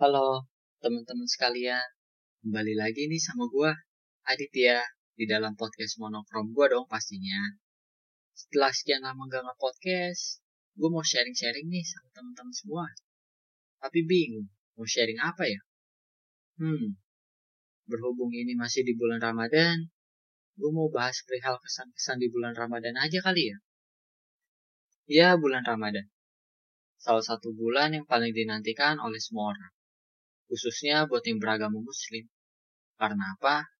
Halo teman-teman sekalian, kembali lagi nih sama gua Aditya di dalam podcast monokrom gua dong pastinya. Setelah sekian lama gak nge-podcast, gua mau sharing-sharing nih sama teman-teman semua. Tapi bingung, mau sharing apa ya? Hmm, berhubung ini masih di bulan Ramadan, gua mau bahas perihal kesan-kesan di bulan Ramadan aja kali ya. Ya, bulan Ramadan. Salah satu bulan yang paling dinantikan oleh semua orang khususnya buat yang beragama muslim. Karena apa?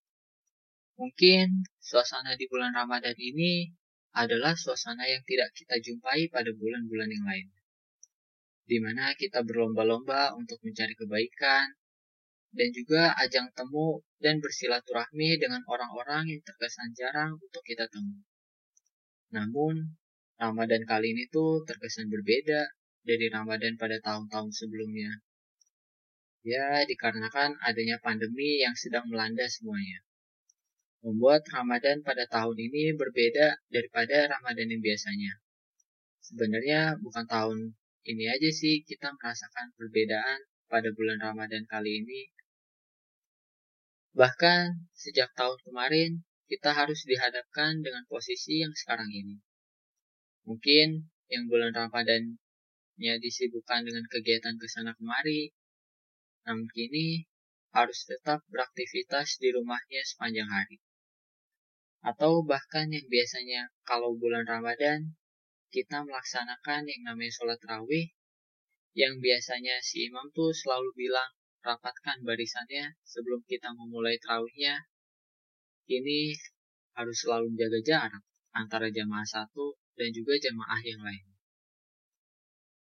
Mungkin suasana di bulan Ramadan ini adalah suasana yang tidak kita jumpai pada bulan-bulan yang lain. Di mana kita berlomba-lomba untuk mencari kebaikan, dan juga ajang temu dan bersilaturahmi dengan orang-orang yang terkesan jarang untuk kita temui. Namun, Ramadan kali ini tuh terkesan berbeda dari Ramadan pada tahun-tahun sebelumnya. Ya, dikarenakan adanya pandemi yang sedang melanda semuanya. Membuat Ramadan pada tahun ini berbeda daripada Ramadan yang biasanya. Sebenarnya bukan tahun ini aja sih kita merasakan perbedaan pada bulan Ramadan kali ini. Bahkan sejak tahun kemarin kita harus dihadapkan dengan posisi yang sekarang ini. Mungkin yang bulan Ramadannya disibukkan dengan kegiatan ke sana kemari, namun kini harus tetap beraktivitas di rumahnya sepanjang hari. Atau bahkan yang biasanya kalau bulan Ramadan kita melaksanakan yang namanya sholat rawih, yang biasanya si imam tuh selalu bilang rapatkan barisannya sebelum kita memulai terawihnya. Kini harus selalu menjaga jarak antara jamaah satu dan juga jamaah yang lain.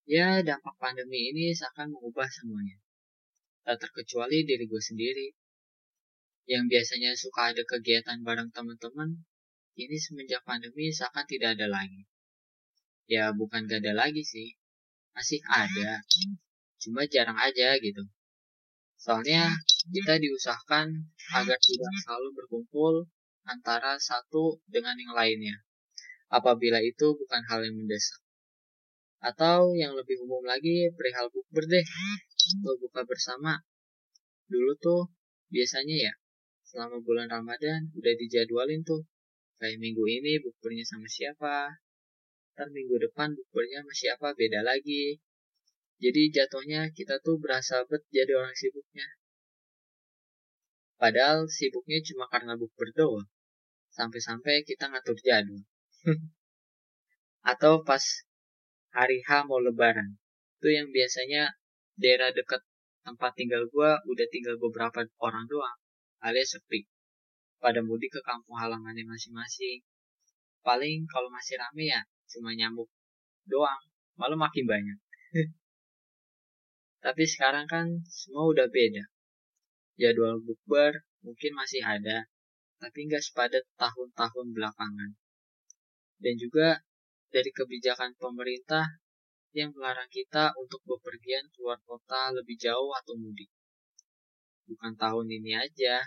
Ya, dampak pandemi ini seakan mengubah semuanya tak terkecuali diri gue sendiri. Yang biasanya suka ada kegiatan bareng teman-teman, kini semenjak pandemi seakan tidak ada lagi. Ya bukan gak ada lagi sih, masih ada, cuma jarang aja gitu. Soalnya kita diusahakan agar tidak selalu berkumpul antara satu dengan yang lainnya, apabila itu bukan hal yang mendesak. Atau yang lebih umum lagi perihal bukber deh buka bersama. Dulu tuh biasanya ya selama bulan Ramadan udah dijadwalin tuh. Kayak minggu ini bukbernya sama siapa. Ntar minggu depan bukbernya sama siapa beda lagi. Jadi jatuhnya kita tuh berasa bet jadi orang sibuknya. Padahal sibuknya cuma karena bukber doang. Sampai-sampai kita ngatur jadwal. Atau pas hari H mau lebaran. Itu yang biasanya daerah dekat tempat tinggal gue udah tinggal beberapa orang doang, alias sepi. Pada mudik ke kampung halamannya masing-masing. Paling kalau masih rame ya cuma nyamuk doang, malah makin banyak. Tapi sekarang kan semua udah beda. Jadwal bukber mungkin masih ada, tapi nggak sepadat tahun-tahun belakangan. Dan juga dari kebijakan pemerintah yang melarang kita untuk bepergian keluar kota lebih jauh atau mudik. Bukan tahun ini aja,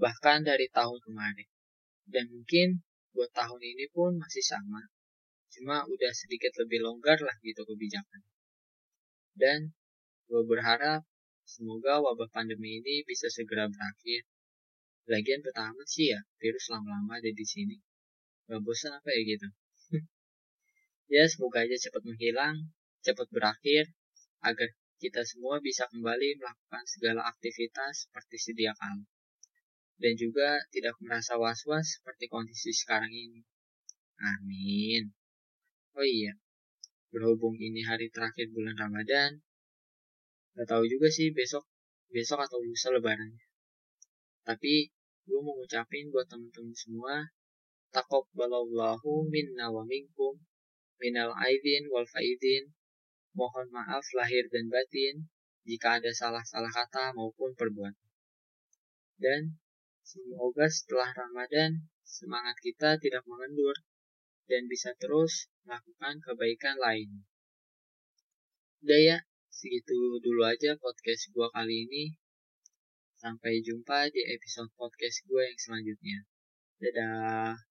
bahkan dari tahun kemarin. Dan mungkin buat tahun ini pun masih sama, cuma udah sedikit lebih longgar lah gitu kebijakan. Dan gue berharap semoga wabah pandemi ini bisa segera berakhir. Lagian pertama sih ya, virus lama-lama ada di sini. Gak bosan apa ya gitu. Ya, semoga aja cepat menghilang, cepat berakhir, agar kita semua bisa kembali melakukan segala aktivitas seperti sedia kala. Dan juga tidak merasa was-was seperti kondisi sekarang ini. Amin. Oh iya, berhubung ini hari terakhir bulan Ramadan, gak tahu juga sih besok besok atau lusa lebarannya. Tapi gue mau ngucapin buat temen-temen semua, takobbalallahu minna wa minkum minal aidin wal faidin. Mohon maaf lahir dan batin jika ada salah-salah kata maupun perbuatan. Dan semoga setelah Ramadan semangat kita tidak mengendur dan bisa terus melakukan kebaikan lain. Udah ya, segitu dulu aja podcast gua kali ini. Sampai jumpa di episode podcast gue yang selanjutnya. Dadah.